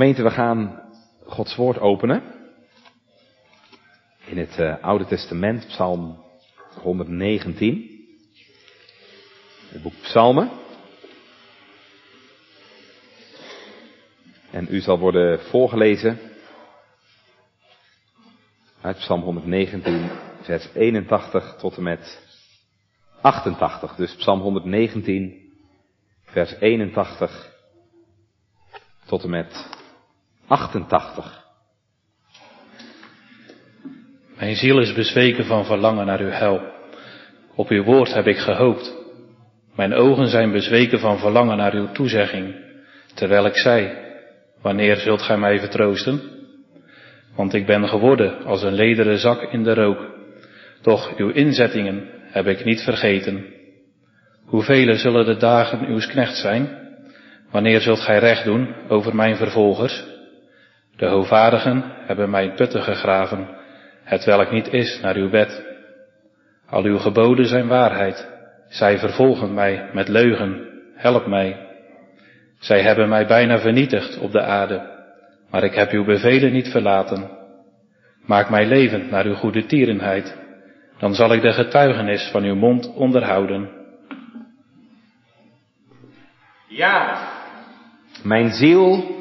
Gemeente, we gaan Gods woord openen. In het uh, Oude Testament, Psalm 119. Het boek Psalmen. En u zal worden voorgelezen uit Psalm 119, vers 81 tot en met 88. Dus Psalm 119, vers 81 tot en met 88. Mijn ziel is bezweken van verlangen naar uw hel. Op uw woord heb ik gehoopt. Mijn ogen zijn bezweken van verlangen naar uw toezegging, terwijl ik zei, wanneer zult gij mij vertroosten? Want ik ben geworden als een lederen zak in de rook. Doch uw inzettingen heb ik niet vergeten. Hoeveel zullen de dagen uws knecht zijn? Wanneer zult gij recht doen over mijn vervolgers? De hoofvaardigen hebben mijn putten gegraven, het welk niet is naar uw wet. Al uw geboden zijn waarheid. Zij vervolgen mij met leugen. Help mij. Zij hebben mij bijna vernietigd op de aarde, maar ik heb uw bevelen niet verlaten. Maak mij levend naar uw goede tierenheid, dan zal ik de getuigenis van uw mond onderhouden. Ja, mijn ziel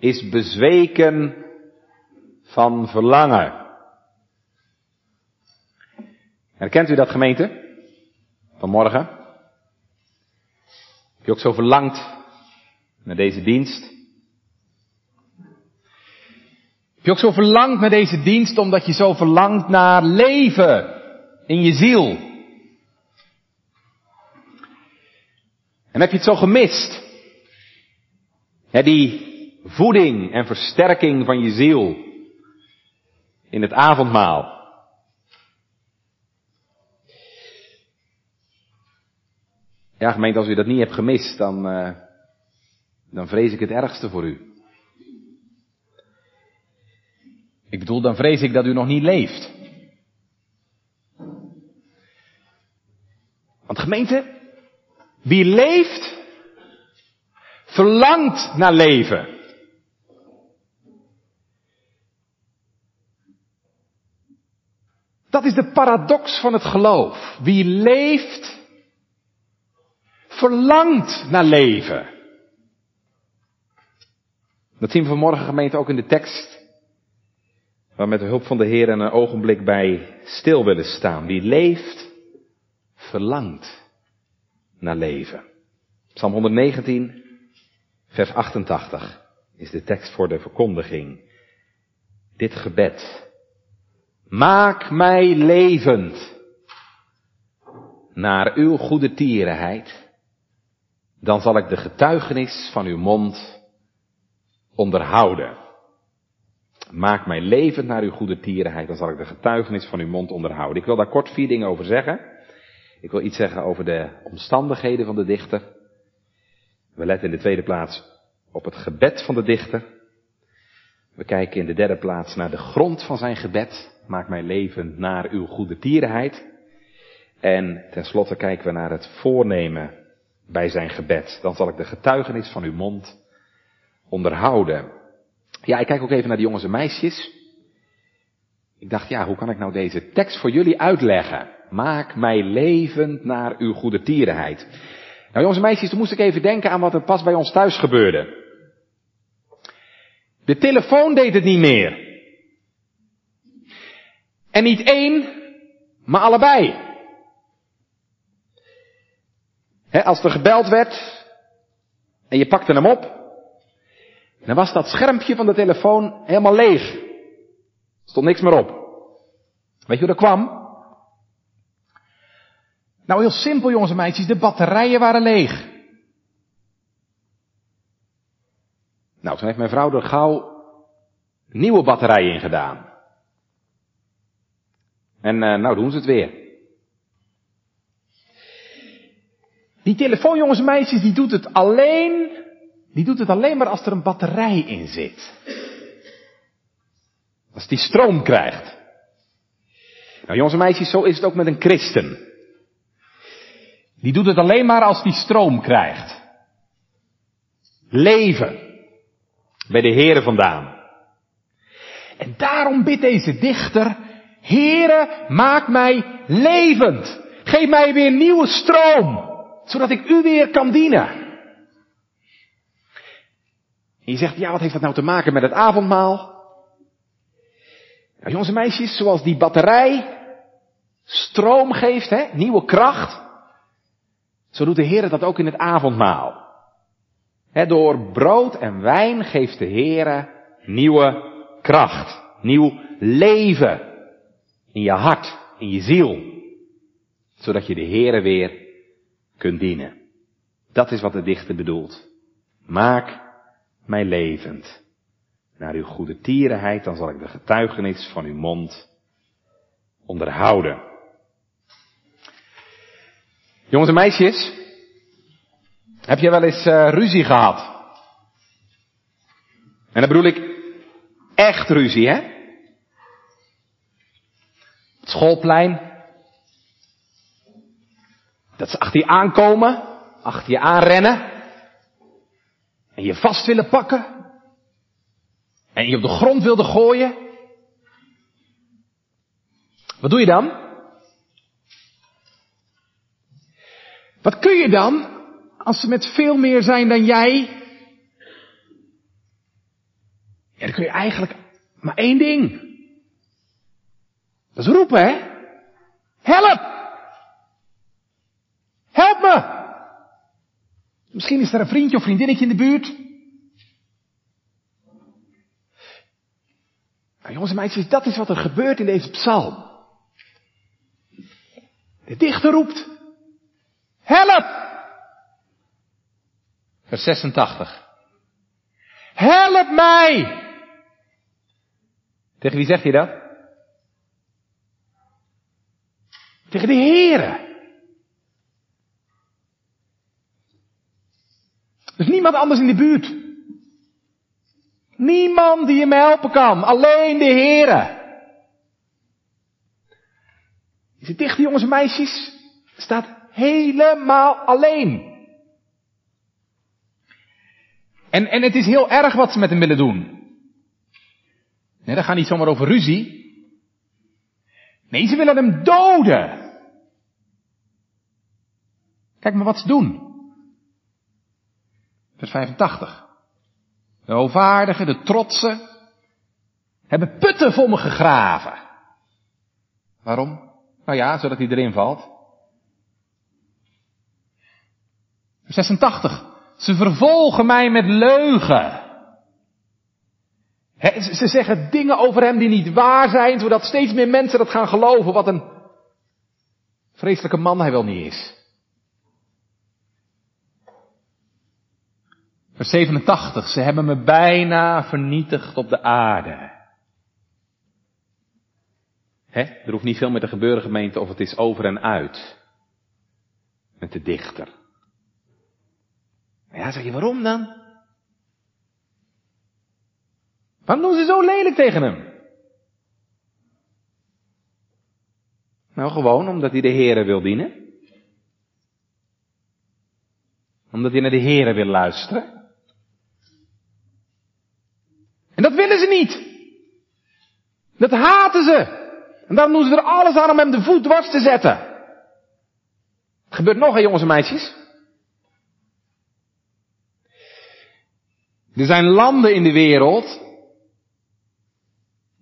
is bezweken van verlangen. Herkent u dat gemeente? Vanmorgen? Heb je ook zo verlangd naar deze dienst? Heb je ook zo verlangd naar deze dienst omdat je zo verlangt naar leven in je ziel? En heb je het zo gemist? Ja, die voeding en versterking van je ziel in het avondmaal. Ja, gemeente, als u dat niet hebt gemist, dan, uh, dan vrees ik het ergste voor u. Ik bedoel, dan vrees ik dat u nog niet leeft. Want gemeente, wie leeft, verlangt naar leven. Dat is de paradox van het geloof. Wie leeft, verlangt naar leven. Dat zien we vanmorgen gemeente ook in de tekst. Waar met de hulp van de Heer een ogenblik bij stil willen staan. Wie leeft, verlangt naar leven. Psalm 119, vers 88 is de tekst voor de verkondiging. Dit gebed. Maak mij levend naar uw goede tierenheid, dan zal ik de getuigenis van uw mond onderhouden. Maak mij levend naar uw goede tierenheid, dan zal ik de getuigenis van uw mond onderhouden. Ik wil daar kort vier dingen over zeggen. Ik wil iets zeggen over de omstandigheden van de dichter. We letten in de tweede plaats op het gebed van de dichter. We kijken in de derde plaats naar de grond van zijn gebed. Maak mij levend naar uw goede tierenheid. En tenslotte kijken we naar het voornemen bij zijn gebed. Dan zal ik de getuigenis van uw mond onderhouden. Ja, ik kijk ook even naar de jongens en meisjes. Ik dacht, ja, hoe kan ik nou deze tekst voor jullie uitleggen? Maak mij levend naar uw goede tierenheid. Nou jongens en meisjes, toen moest ik even denken aan wat er pas bij ons thuis gebeurde. De telefoon deed het niet meer. En niet één, maar allebei. als er gebeld werd en je pakte hem op, dan was dat schermpje van de telefoon helemaal leeg. Er stond niks meer op. Weet je hoe dat kwam? Nou, heel simpel jongens en meisjes, de batterijen waren leeg. Nou, toen heeft mijn vrouw er gauw nieuwe batterijen in gedaan. En uh, nou doen ze het weer. Die telefoon, jongens en meisjes, die doet het alleen, die doet het alleen maar als er een batterij in zit. Als die stroom krijgt. Nou jongens en meisjes, zo is het ook met een christen. Die doet het alleen maar als die stroom krijgt. Leven. Bij de Heere vandaan. En daarom bidt deze dichter, Heere, maak mij levend. Geef mij weer nieuwe stroom, zodat ik u weer kan dienen. En je zegt, ja, wat heeft dat nou te maken met het avondmaal? Nou, jongens en meisjes, zoals die batterij stroom geeft, hè, nieuwe kracht, zo doet de Heer dat ook in het avondmaal. He, door brood en wijn geeft de Heer nieuwe kracht, nieuw leven in je hart, in je ziel, zodat je de Heere weer kunt dienen. Dat is wat de dichter bedoelt. Maak mij levend. Naar uw goede tierenheid, dan zal ik de getuigenis van uw mond onderhouden. Jongens en meisjes, heb je wel eens uh, ruzie gehad? En dan bedoel ik echt ruzie, hè? Het schoolplein. Dat ze achter je aankomen, achter je aanrennen. En je vast willen pakken. En je op de grond wilden gooien. Wat doe je dan? Wat kun je dan als ze met veel meer zijn dan jij? Ja, dan kun je eigenlijk maar één ding. Dat is roepen, hè? Help! Help me! Misschien is er een vriendje of vriendinnetje in de buurt. Nou, jongens en meisjes, dat is wat er gebeurt in deze psalm. De dichter roept, help! Vers 86. Help mij! Tegen wie zegt hij dat? Tegen de Heere. Er is niemand anders in de buurt. Niemand die hem helpen kan. Alleen de Heere. Deze dichte jongens en meisjes staat helemaal alleen. En, en het is heel erg wat ze met hem willen doen. Nee, dat gaat niet zomaar over ruzie. Nee, ze willen hem doden. Kijk maar wat ze doen. Vers 85. De hoogvaardigen, de trotsen, hebben putten voor me gegraven. Waarom? Nou ja, zodat hij erin valt. Vers 86. Ze vervolgen mij met leugen. ze zeggen dingen over hem die niet waar zijn, zodat steeds meer mensen dat gaan geloven. Wat een vreselijke man hij wel niet is. Vers 87. Ze hebben me bijna vernietigd op de aarde. er hoeft niet veel meer te gebeuren, gemeente, of het is over en uit. Met de dichter. Ja, zeg je, waarom dan? Waarom doen ze zo lelijk tegen hem? Nou, gewoon omdat hij de Heere wil dienen. Omdat hij naar de Heere wil luisteren. En dat willen ze niet. Dat haten ze. En daarom doen ze er alles aan om hem de voet dwars te zetten. Het gebeurt nog, hè, jongens en meisjes. Er zijn landen in de wereld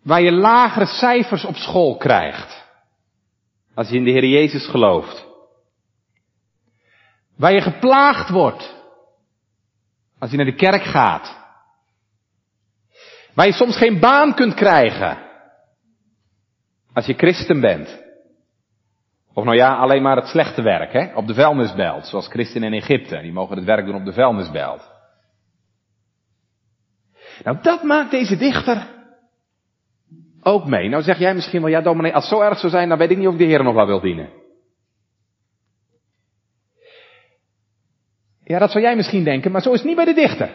waar je lagere cijfers op school krijgt. Als je in de Heer Jezus gelooft. Waar je geplaagd wordt. Als je naar de kerk gaat. Waar je soms geen baan kunt krijgen. Als je christen bent. Of nou ja, alleen maar het slechte werk, hè? Op de vuilnisbelt. Zoals christenen in Egypte. Die mogen het werk doen op de vuilnisbelt. Nou, dat maakt deze dichter ook mee. Nou zeg jij misschien wel, ja dominee, als het zo erg zou zijn, dan weet ik niet of ik de Heer nog wel wil dienen. Ja, dat zou jij misschien denken, maar zo is het niet bij de dichter.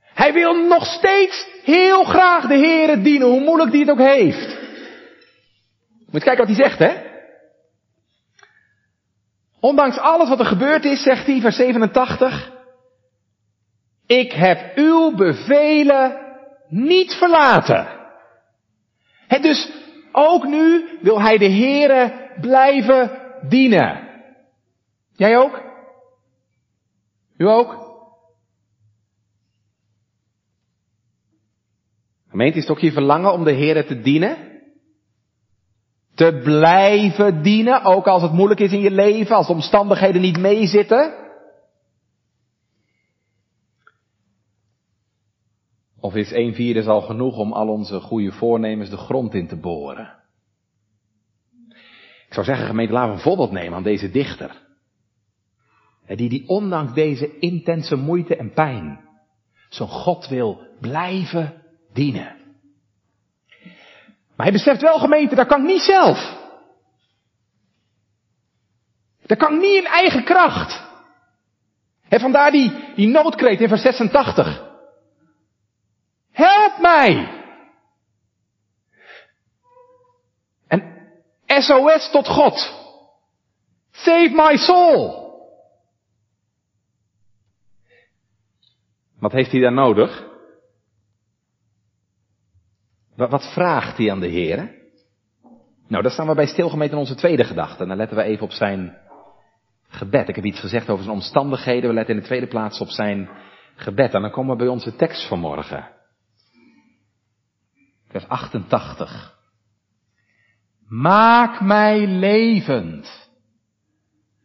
Hij wil nog steeds heel graag de Heer dienen, hoe moeilijk die het ook heeft. Moet kijken wat hij zegt, hè? Ondanks alles wat er gebeurd is, zegt hij, vers 87, Ik heb uw bevelen niet verlaten. Het dus ook nu wil hij de Heere blijven dienen. Jij ook? U ook? Gemeente, is ook je verlangen om de Heere te dienen? Te blijven dienen, ook als het moeilijk is in je leven, als de omstandigheden niet meezitten? Of is een vierde al genoeg om al onze goede voornemens de grond in te boren? Ik zou zeggen, gemeente, laten we een voorbeeld nemen aan deze dichter. Die, die ondanks deze intense moeite en pijn zo'n God wil blijven dienen. Maar hij beseft wel, gemeente, dat kan ik niet zelf. Dat kan ik niet in eigen kracht. En vandaar die, die noodkreet in vers 86. Help mij! En SOS tot God. Save my soul. Wat heeft hij daar nodig? Wat vraagt hij aan de Heer? Nou, daar staan we bij stilgemeten in onze tweede gedachte. Dan letten we even op zijn gebed. Ik heb iets gezegd over zijn omstandigheden. We letten in de tweede plaats op zijn gebed. En dan komen we bij onze tekst vanmorgen. Vers 88. Maak mij levend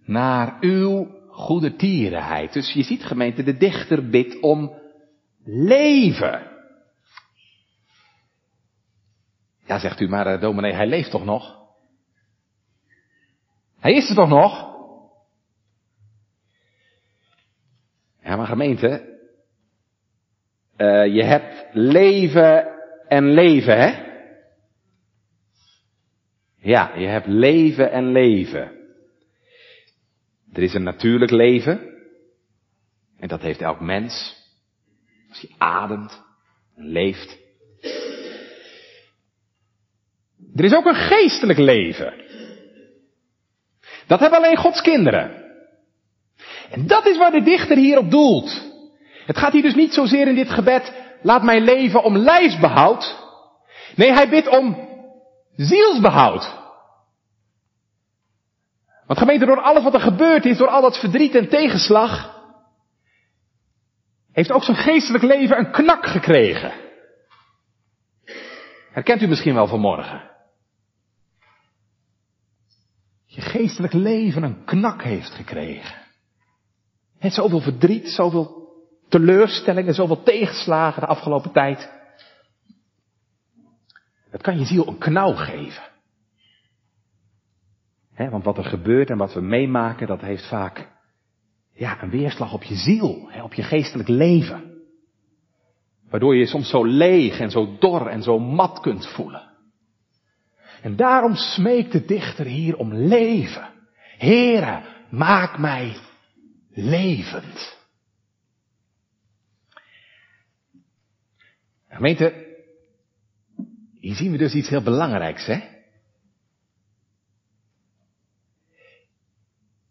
naar uw goede tierenheid. Dus je ziet gemeente, de dichter bidt om leven. Ja, zegt u, maar uh, dominee, hij leeft toch nog? Hij is er toch nog? Ja, maar gemeente, uh, je hebt leven en leven, hè? Ja, je hebt leven en leven. Er is een natuurlijk leven. En dat heeft elk mens. Als hij ademt en leeft. Er is ook een geestelijk leven. Dat hebben alleen Gods kinderen. En dat is waar de dichter hier op doelt. Het gaat hier dus niet zozeer in dit gebed laat mij leven om lijfsbehoud. Nee, hij bidt om zielsbehoud. Want gemeente, door alles wat er gebeurd is, door al dat verdriet en tegenslag, heeft ook zijn geestelijk leven een knak gekregen. Herkent u misschien wel vanmorgen. Je geestelijk leven een knak heeft gekregen. Het zoveel verdriet, zoveel teleurstellingen, zoveel tegenslagen de afgelopen tijd. Het kan je ziel een knauw geven. want wat er gebeurt en wat we meemaken, dat heeft vaak ja, een weerslag op je ziel, op je geestelijk leven. Waardoor je je soms zo leeg en zo dor en zo mat kunt voelen. En daarom smeekt de dichter hier om leven. Heere, maak mij levend. Gemeente, hier zien we dus iets heel belangrijks, hè?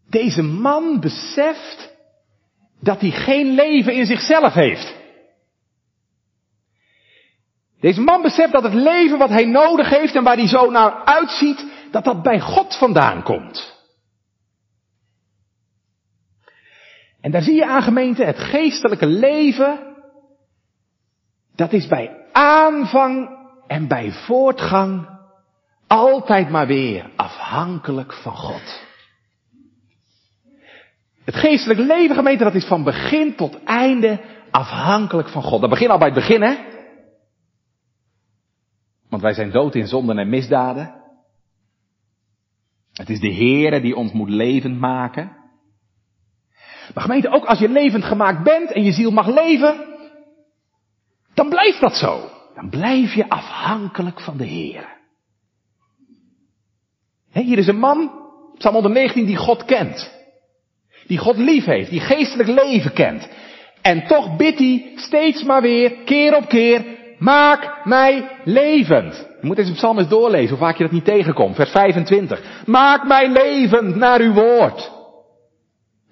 Deze man beseft dat hij geen leven in zichzelf heeft. Deze man beseft dat het leven wat hij nodig heeft en waar hij zo naar uitziet, dat dat bij God vandaan komt. En daar zie je aan gemeente het geestelijke leven dat is bij aanvang en bij voortgang altijd maar weer afhankelijk van God. Het geestelijk leven, gemeente, dat is van begin tot einde afhankelijk van God. Dat begint al bij het begin, hè? Want wij zijn dood in zonden en misdaden. Het is de Heere die ons moet levend maken. Maar gemeente, ook als je levend gemaakt bent en je ziel mag leven, dan blijft dat zo. Dan blijf je afhankelijk van de Heer. hier is een man, Psalm 119, die God kent. Die God lief heeft, die geestelijk leven kent. En toch bidt hij steeds maar weer, keer op keer, maak mij levend. Je moet deze psalm eens doorlezen, hoe vaak je dat niet tegenkomt. Vers 25. Maak mij levend naar uw woord.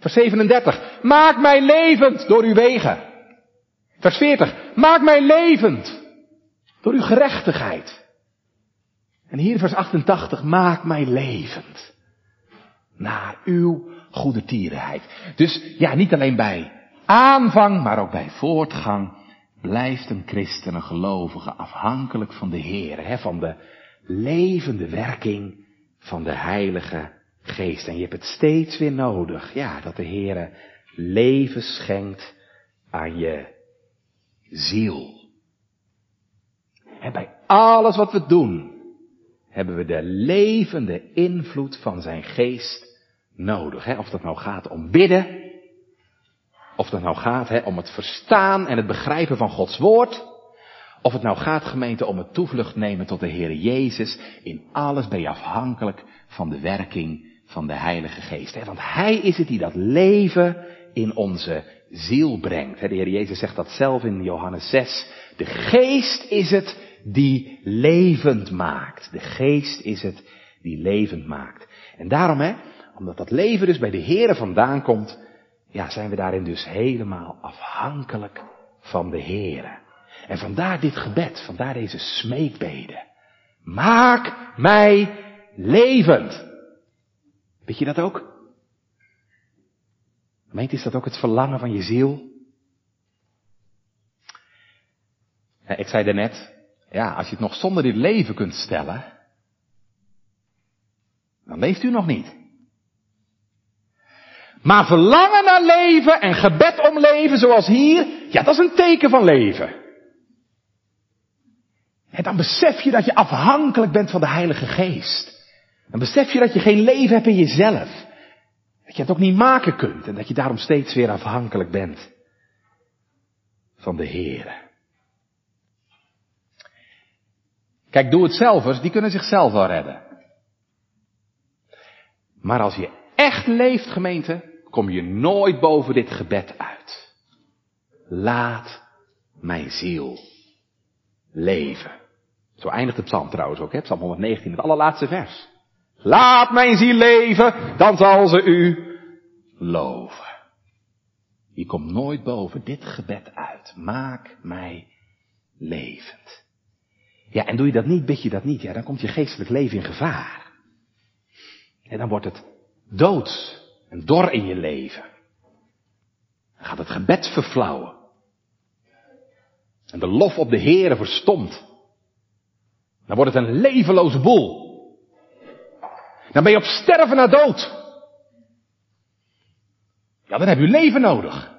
Vers 37. Maak mij levend door uw wegen. Vers 40. Maak mij levend door uw gerechtigheid. En hier vers 88. Maak mij levend naar uw goede tierenheid. Dus ja, niet alleen bij aanvang, maar ook bij voortgang blijft een christen, een gelovige, afhankelijk van de Heer, hè, van de levende werking van de Heilige Geest. En je hebt het steeds weer nodig, ja, dat de Heer leven schenkt aan je ziel. En bij alles wat we doen, hebben we de levende invloed van zijn geest nodig. Hè? Of dat nou gaat om bidden, of dat nou gaat hè, om het verstaan en het begrijpen van Gods woord, of het nou gaat gemeente om het toevlucht nemen tot de Heer Jezus, in alles ben je afhankelijk van de werking van de Heilige Geest. Hè? Want Hij is het die dat leven in onze ziel brengt. De Heer Jezus zegt dat zelf in Johannes 6. De Geest is het die levend maakt. De Geest is het die levend maakt. En daarom, hè, omdat dat leven dus bij de Heere vandaan komt, ja, zijn we daarin dus helemaal afhankelijk van de Heere. En vandaar dit gebed, vandaar deze smeekbeden. Maak mij levend. Weet je dat ook? Meent is dat ook het verlangen van je ziel? Ik zei daarnet, ja, als je het nog zonder dit leven kunt stellen, dan leeft u nog niet. Maar verlangen naar leven en gebed om leven zoals hier, ja, dat is een teken van leven. En dan besef je dat je afhankelijk bent van de Heilige Geest. Dan besef je dat je geen leven hebt in jezelf. Dat je het ook niet maken kunt en dat je daarom steeds weer afhankelijk bent van de Heer. Kijk, doe het zelfers, die kunnen zichzelf wel redden. Maar als je echt leeft, gemeente, kom je nooit boven dit gebed uit. Laat mijn ziel leven. Zo eindigt de psalm trouwens ook, hè? psalm 119, het allerlaatste vers. Laat mijn ziel leven, dan zal ze u loven. Je komt nooit boven dit gebed uit. Maak mij levend. Ja, en doe je dat niet, bid je dat niet, ja, dan komt je geestelijk leven in gevaar. En dan wordt het doods en dor in je leven. Dan gaat het gebed verflauwen. En de lof op de Heere verstomt. Dan wordt het een levenloze boel. Dan ben je op sterven naar dood. Ja, dan heb je leven nodig.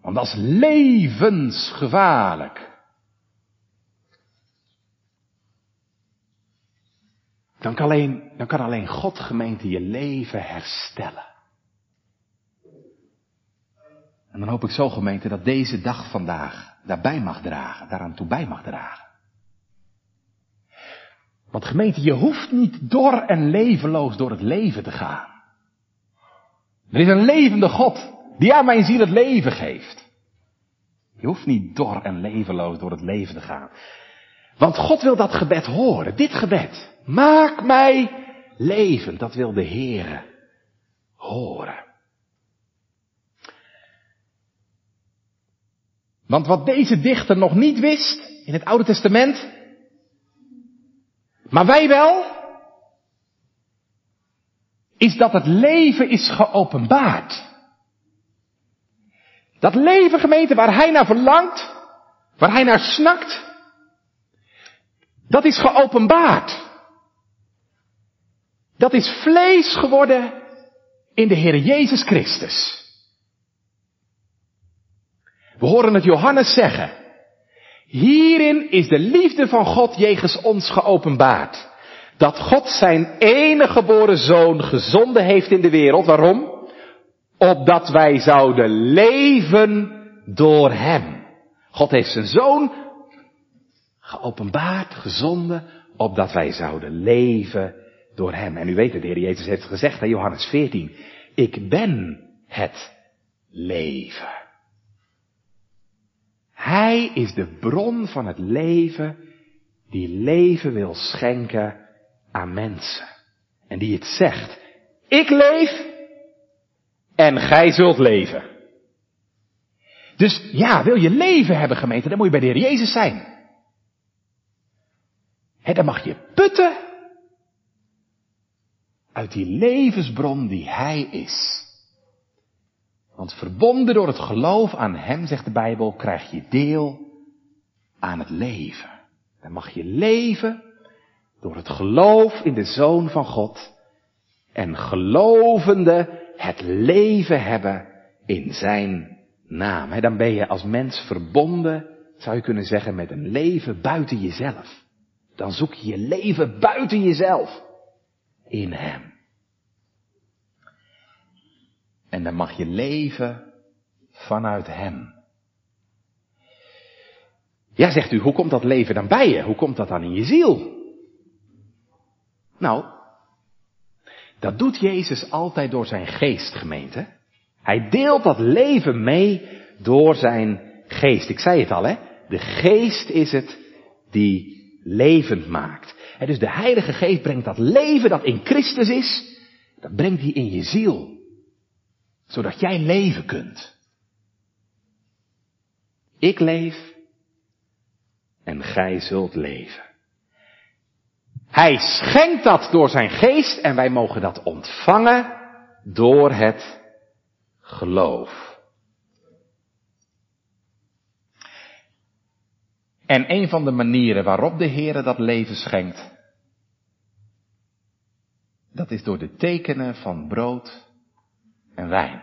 Want dat is levensgevaarlijk. Dan kan alleen, dan kan alleen God gemeente je leven herstellen. En dan hoop ik zo gemeente dat deze dag vandaag daarbij mag dragen, daaraan toe bij mag dragen. Want gemeente, je hoeft niet dor en levenloos door het leven te gaan. Er is een levende God die aan mijn ziel het leven geeft. Je hoeft niet dor en levenloos door het leven te gaan. Want God wil dat gebed horen, dit gebed. Maak mij levend, dat wil de Heere horen. Want wat deze dichter nog niet wist in het Oude Testament, maar wij wel, is dat het leven is geopenbaard. Dat leven gemeente waar hij naar verlangt, waar hij naar snakt, dat is geopenbaard. Dat is vlees geworden in de Heer Jezus Christus. We horen het Johannes zeggen. Hierin is de liefde van God jegens ons geopenbaard. Dat God zijn enige geboren zoon gezonden heeft in de wereld. Waarom? Opdat wij zouden leven door hem. God heeft zijn zoon geopenbaard, gezonden, opdat wij zouden leven door hem. En u weet het, de Heer Jezus heeft gezegd in Johannes 14, ik ben het leven. Hij is de bron van het leven die leven wil schenken aan mensen. En die het zegt, ik leef en gij zult leven. Dus ja, wil je leven hebben gemeten, dan moet je bij de Heer Jezus zijn. He, dan mag je putten uit die levensbron die Hij is. Want verbonden door het geloof aan Hem, zegt de Bijbel, krijg je deel aan het leven. Dan mag je leven door het geloof in de Zoon van God en gelovende het leven hebben in Zijn naam. dan ben je als mens verbonden, zou je kunnen zeggen, met een leven buiten jezelf. Dan zoek je je leven buiten jezelf in Hem. En dan mag je leven vanuit Hem. Ja, zegt u, hoe komt dat leven dan bij je? Hoe komt dat dan in je ziel? Nou, dat doet Jezus altijd door zijn geest, gemeente. Hij deelt dat leven mee door zijn geest. Ik zei het al, hè? De geest is het die levend maakt. En dus de Heilige Geest brengt dat leven dat in Christus is, dat brengt hij in je ziel. Zodat jij leven kunt. Ik leef en gij zult leven. Hij schenkt dat door zijn geest en wij mogen dat ontvangen door het geloof. En een van de manieren waarop de Heer dat leven schenkt, dat is door de tekenen van brood en wijn.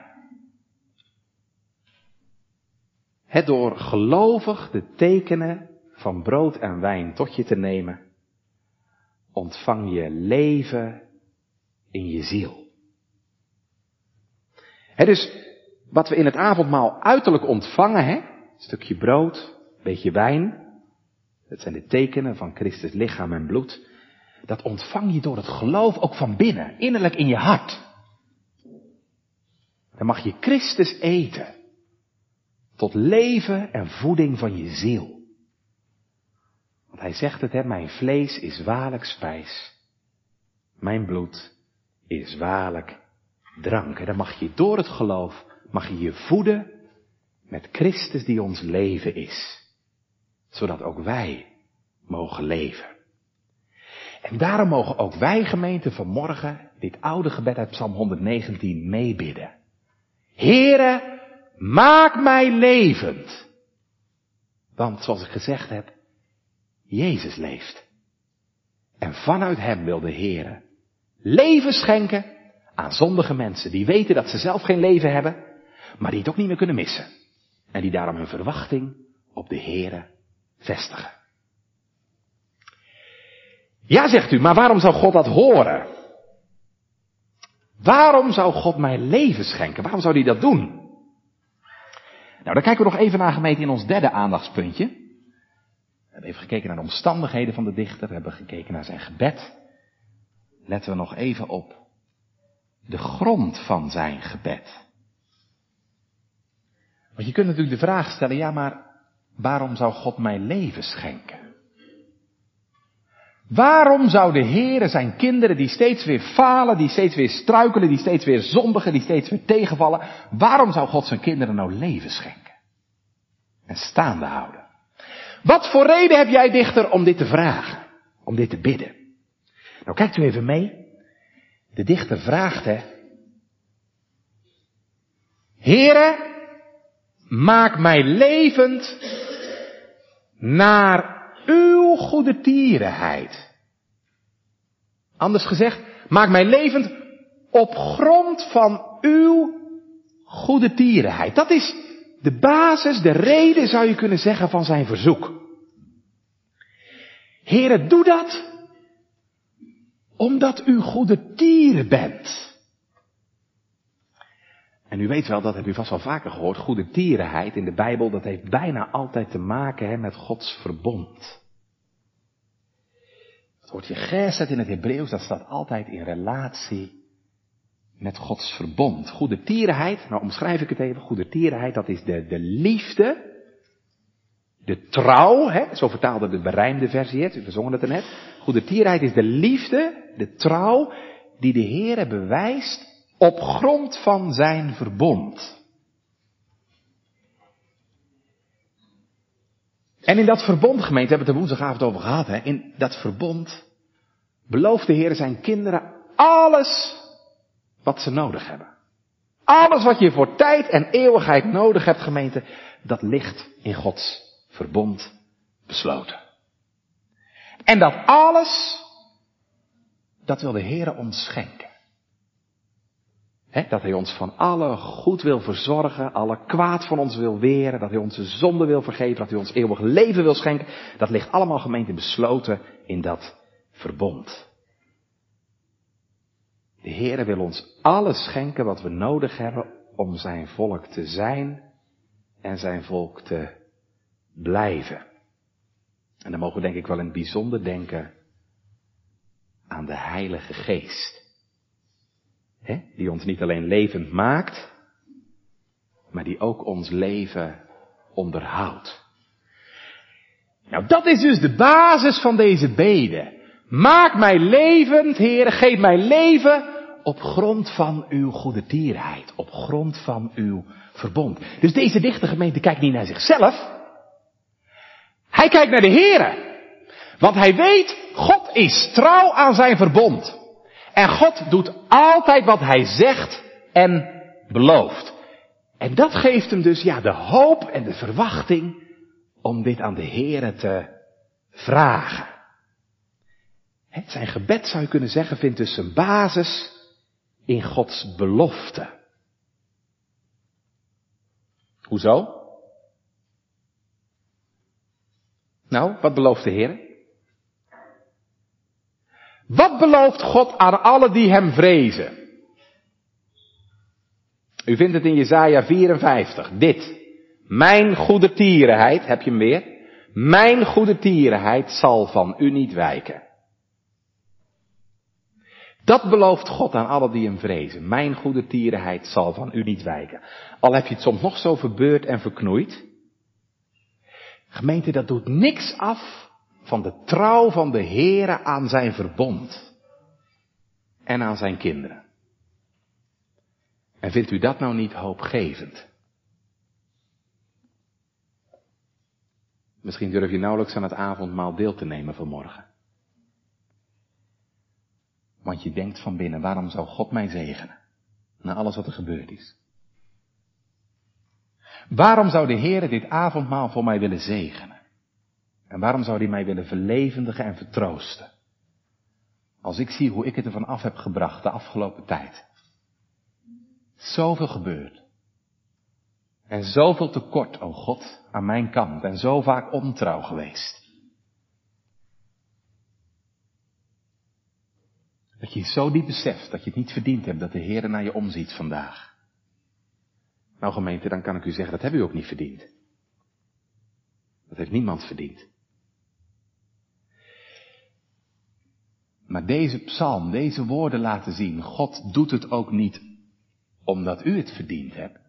Het door gelovig de tekenen van brood en wijn tot je te nemen, ontvang je leven in je ziel. Het dus wat we in het avondmaal uiterlijk ontvangen, hè, stukje brood, beetje wijn, dat zijn de tekenen van Christus lichaam en bloed. Dat ontvang je door het geloof ook van binnen, innerlijk in je hart. Dan mag je Christus eten. Tot leven en voeding van je ziel. Want hij zegt het, hè, mijn vlees is waarlijk spijs. Mijn bloed is waarlijk drank. En dan mag je door het geloof, mag je je voeden met Christus die ons leven is zodat ook wij mogen leven. En daarom mogen ook wij gemeente vanmorgen dit oude gebed uit Psalm 119 meebidden. Heere, maak mij levend. Want zoals ik gezegd heb, Jezus leeft. En vanuit Hem wil de Heere leven schenken aan zondige mensen die weten dat ze zelf geen leven hebben, maar die het ook niet meer kunnen missen. En die daarom hun verwachting op de Heere vestigen. Ja, zegt u, maar waarom zou God dat horen? Waarom zou God mij leven schenken? Waarom zou hij dat doen? Nou, dan kijken we nog even naar gemeente in ons derde aandachtspuntje. We hebben even gekeken naar de omstandigheden van de dichter. We hebben gekeken naar zijn gebed. Letten we nog even op de grond van zijn gebed. Want je kunt natuurlijk de vraag stellen, ja maar Waarom zou God mij leven schenken? Waarom zou de Heere zijn kinderen die steeds weer falen, die steeds weer struikelen, die steeds weer zondigen, die steeds weer tegenvallen, waarom zou God zijn kinderen nou leven schenken? En staande houden. Wat voor reden heb jij dichter om dit te vragen? Om dit te bidden? Nou kijkt u even mee. De dichter vraagt hè. Heere, maak mij levend naar uw goede tierenheid. Anders gezegd, maak mij levend op grond van uw goede tierenheid. Dat is de basis, de reden zou je kunnen zeggen van zijn verzoek. Heren, doe dat omdat u goede tieren bent. En u weet wel, dat heb u vast wel vaker gehoord, goede tierenheid in de Bijbel, dat heeft bijna altijd te maken hè, met Gods verbond. Het woordje gesed in het Hebreeuws, dat staat altijd in relatie met Gods verbond. Goede tierenheid, nou omschrijf ik het even, goede tierenheid, dat is de, de liefde, de trouw, hè, zo vertaalde de berijmde versie, hè, we zongen het er net. Goede tierenheid is de liefde, de trouw, die de Heere bewijst op grond van zijn verbond. En in dat verbond, gemeente, hebben we het er woensdagavond over gehad, hè? in dat verbond belooft de Heer zijn kinderen alles wat ze nodig hebben. Alles wat je voor tijd en eeuwigheid nodig hebt, gemeente, dat ligt in Gods verbond besloten. En dat alles, dat wil de Heer ons schenken. Dat Hij ons van alle goed wil verzorgen, alle kwaad van ons wil weren, dat Hij onze zonde wil vergeven, dat Hij ons eeuwig leven wil schenken. Dat ligt allemaal gemeente besloten in dat verbond. De Heere wil ons alles schenken wat we nodig hebben om zijn volk te zijn en zijn volk te blijven. En dan mogen we denk ik wel in het bijzonder denken aan de Heilige Geest. Die ons niet alleen levend maakt, maar die ook ons leven onderhoudt. Nou, dat is dus de basis van deze bede. Maak mij levend, Heer, geef mij leven op grond van uw goede dierheid, op grond van uw verbond. Dus deze dichte gemeente kijkt niet naar zichzelf. Hij kijkt naar de Heere. Want hij weet, God is trouw aan zijn verbond. En God doet altijd wat hij zegt en belooft. En dat geeft hem dus ja de hoop en de verwachting om dit aan de Heere te vragen. Zijn gebed zou je kunnen zeggen vindt dus zijn basis in Gods belofte. Hoezo? Nou, wat belooft de Heer? Wat belooft God aan alle die hem vrezen? U vindt het in Jesaja 54. Dit. Mijn goede tierenheid, heb je hem weer? Mijn goede tierenheid zal van u niet wijken. Dat belooft God aan alle die hem vrezen. Mijn goede tierenheid zal van u niet wijken. Al heb je het soms nog zo verbeurd en verknoeid. Gemeente, dat doet niks af van de trouw van de Heere aan zijn verbond. En aan zijn kinderen. En vindt u dat nou niet hoopgevend? Misschien durf je nauwelijks aan het avondmaal deel te nemen vanmorgen. Want je denkt van binnen, waarom zou God mij zegenen? Na alles wat er gebeurd is. Waarom zou de Heer dit avondmaal voor mij willen zegenen? En waarom zou hij mij willen verlevendigen en vertroosten? Als ik zie hoe ik het ervan af heb gebracht de afgelopen tijd. Zoveel gebeurd. En zoveel tekort, o oh God, aan mijn kant. En zo vaak ontrouw geweest. Dat je zo diep beseft dat je het niet verdiend hebt dat de Heer naar je omziet vandaag. Nou gemeente, dan kan ik u zeggen, dat heb u ook niet verdiend. Dat heeft niemand verdiend. Maar deze psalm, deze woorden laten zien, God doet het ook niet omdat u het verdiend hebt.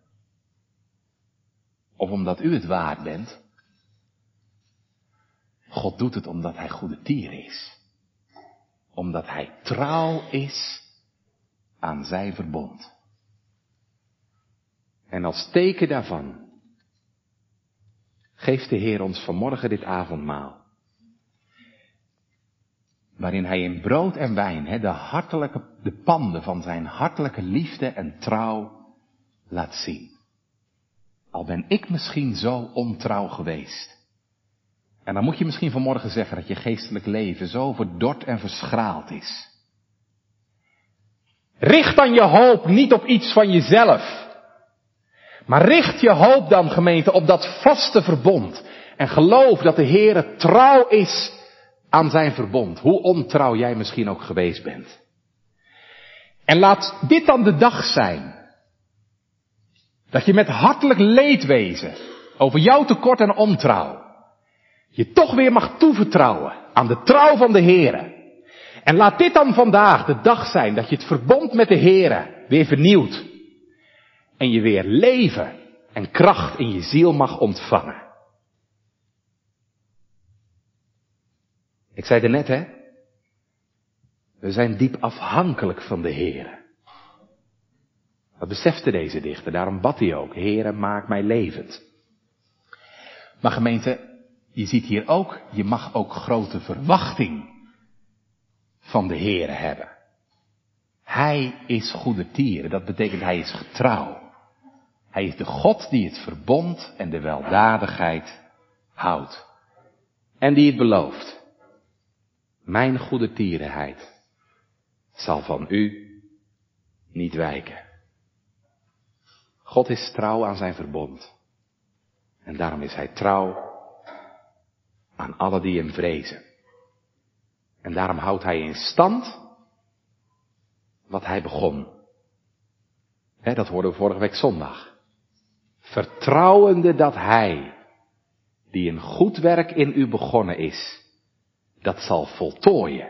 Of omdat u het waard bent. God doet het omdat Hij goede tier is omdat hij trouw is aan zijn verbond. En als teken daarvan geeft de Heer ons vanmorgen dit avondmaal. Waarin hij in brood en wijn de hartelijke, de panden van zijn hartelijke liefde en trouw laat zien. Al ben ik misschien zo ontrouw geweest. En dan moet je misschien vanmorgen zeggen dat je geestelijk leven zo verdord en verschraald is. Richt dan je hoop niet op iets van jezelf. Maar richt je hoop dan, gemeente, op dat vaste verbond. En geloof dat de Heere trouw is aan zijn verbond. Hoe ontrouw jij misschien ook geweest bent. En laat dit dan de dag zijn. Dat je met hartelijk leedwezen over jouw tekort en ontrouw je toch weer mag toevertrouwen aan de trouw van de Heere. En laat dit dan vandaag de dag zijn dat je het verbond met de Heere weer vernieuwt. En je weer leven en kracht in je ziel mag ontvangen. Ik zei er net, hè. We zijn diep afhankelijk van de Heere. Dat besefte deze dichter, daarom bad hij ook. Heere, maak mij levend. Maar gemeente, je ziet hier ook, je mag ook grote verwachting van de Heer hebben. Hij is goede tieren, dat betekent hij is getrouw. Hij is de God die het verbond en de weldadigheid houdt. En die het belooft. Mijn goede tierenheid zal van u niet wijken. God is trouw aan zijn verbond. En daarom is hij trouw aan alle die hem vrezen. En daarom houdt hij in stand wat hij begon. dat hoorden we vorige week zondag. Vertrouwende dat hij, die een goed werk in u begonnen is, dat zal voltooien.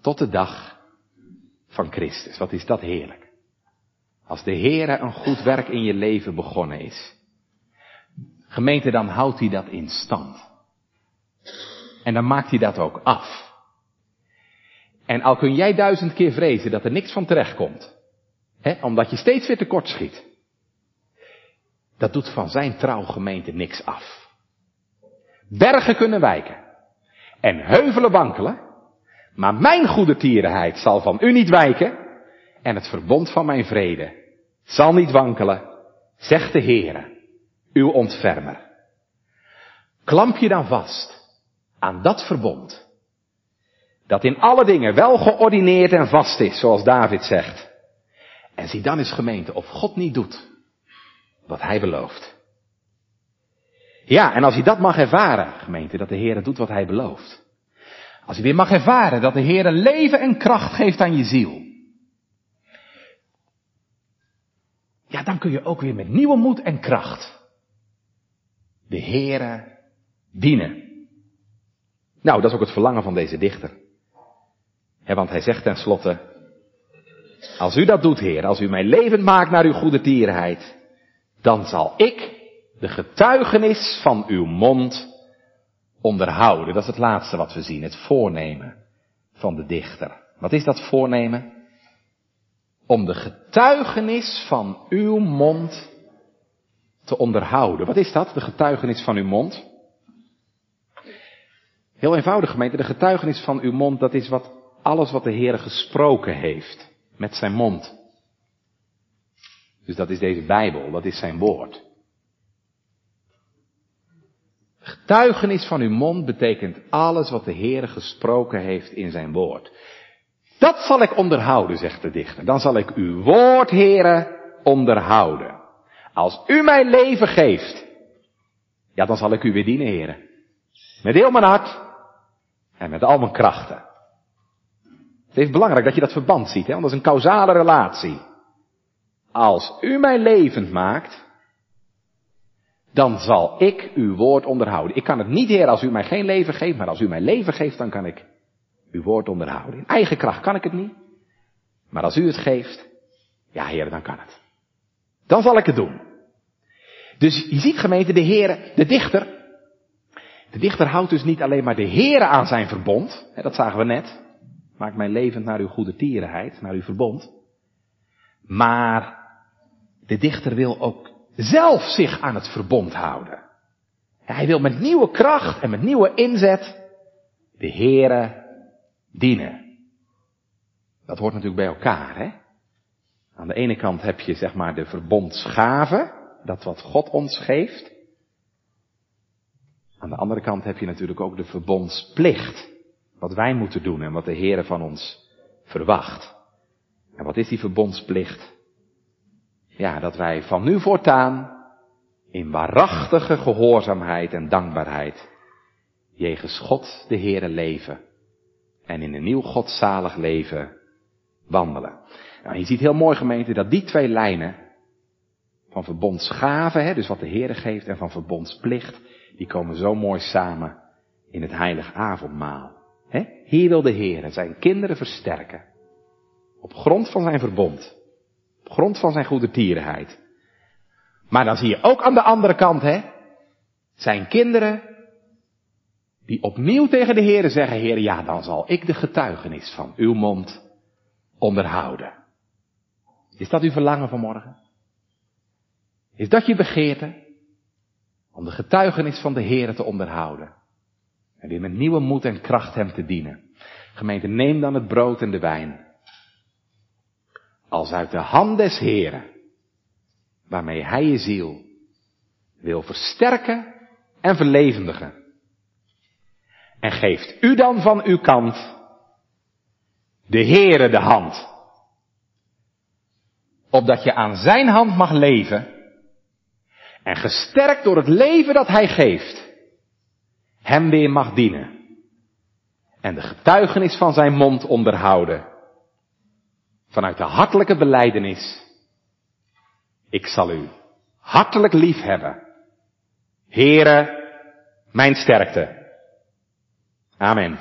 Tot de dag van Christus. Wat is dat heerlijk. Als de Heere een goed werk in je leven begonnen is. Gemeente, dan houdt hij dat in stand. En dan maakt hij dat ook af. En al kun jij duizend keer vrezen dat er niks van terecht komt. Hè, omdat je steeds weer tekort schiet. Dat doet van zijn trouwgemeente niks af. Bergen kunnen wijken. En heuvelen wankelen. Maar mijn goede tierenheid zal van u niet wijken. En het verbond van mijn vrede zal niet wankelen, zegt de Heere, uw ontfermer. Klamp je dan vast aan dat verbond. Dat in alle dingen wel geordineerd en vast is, zoals David zegt. En zie dan eens gemeente of God niet doet wat hij belooft. Ja, en als je dat mag ervaren, gemeente, dat de Heer doet wat hij belooft. Als je weer mag ervaren dat de Heer leven en kracht geeft aan je ziel. Ja, dan kun je ook weer met nieuwe moed en kracht de Heere dienen. Nou, dat is ook het verlangen van deze dichter. want hij zegt tenslotte, als u dat doet, Heer, als u mij levend maakt naar uw goede tierenheid, dan zal ik de getuigenis van uw mond onderhouden. Dat is het laatste wat we zien, het voornemen van de dichter. Wat is dat voornemen? Om de getuigenis van uw mond te onderhouden. Wat is dat, de getuigenis van uw mond? Heel eenvoudig gemeente, de getuigenis van uw mond, dat is wat, alles wat de Heer gesproken heeft met zijn mond. Dus dat is deze Bijbel, dat is zijn woord. Getuigenis van uw mond betekent alles wat de Heer gesproken heeft in zijn woord. Dat zal ik onderhouden, zegt de dichter. Dan zal ik uw woord, Heere, onderhouden. Als u mij leven geeft, ja, dan zal ik u weer dienen, Heere. Met heel mijn hart, en met al mijn krachten. Het is belangrijk dat je dat verband ziet, hè? want dat is een causale relatie. Als u mij levend maakt, dan zal ik uw woord onderhouden. Ik kan het niet, Heer, als u mij geen leven geeft, maar als u mij leven geeft, dan kan ik uw woord onderhouden. In eigen kracht kan ik het niet. Maar als u het geeft, ja, Heer, dan kan het. Dan zal ik het doen. Dus je ziet gemeente, de Heer, de dichter, de dichter houdt dus niet alleen maar de Heere aan zijn verbond, hè, dat zagen we net. Maak mij levend naar uw goede tierenheid, naar uw verbond. Maar de dichter wil ook zelf zich aan het verbond houden. Hij wil met nieuwe kracht en met nieuwe inzet de Heere dienen. Dat hoort natuurlijk bij elkaar, hè? Aan de ene kant heb je zeg maar de verbondsgave, dat wat God ons geeft. Aan de andere kant heb je natuurlijk ook de verbondsplicht. Wat wij moeten doen en wat de Heer van ons verwacht. En wat is die verbondsplicht? Ja, dat wij van nu voortaan in waarachtige gehoorzaamheid en dankbaarheid jegens God de Heere leven en in een nieuw godzalig leven wandelen. Nou, je ziet heel mooi gemeente dat die twee lijnen van verbondsgave, hè, dus wat de Heere geeft, en van verbondsplicht, die komen zo mooi samen in het heilig avondmaal. He? Hier wil de Heer zijn kinderen versterken. Op grond van zijn verbond. Op grond van zijn goede tierenheid. Maar dan zie je ook aan de andere kant, hè, zijn kinderen die opnieuw tegen de Heer zeggen, Heer, ja, dan zal ik de getuigenis van uw mond onderhouden. Is dat uw verlangen vanmorgen? Is dat je begeerte? Om de getuigenis van de Heer te onderhouden. En weer met nieuwe moed en kracht hem te dienen. Gemeente, neem dan het brood en de wijn. Als uit de hand des Heren, waarmee hij je ziel wil versterken en verlevendigen. En geeft u dan van uw kant de Heere de hand. Opdat je aan zijn hand mag leven en gesterkt door het leven dat hij geeft, hem weer mag dienen. En de getuigenis van zijn mond onderhouden. Vanuit de hartelijke beleidenis. Ik zal u hartelijk lief hebben. Here, mijn sterkte. Amen.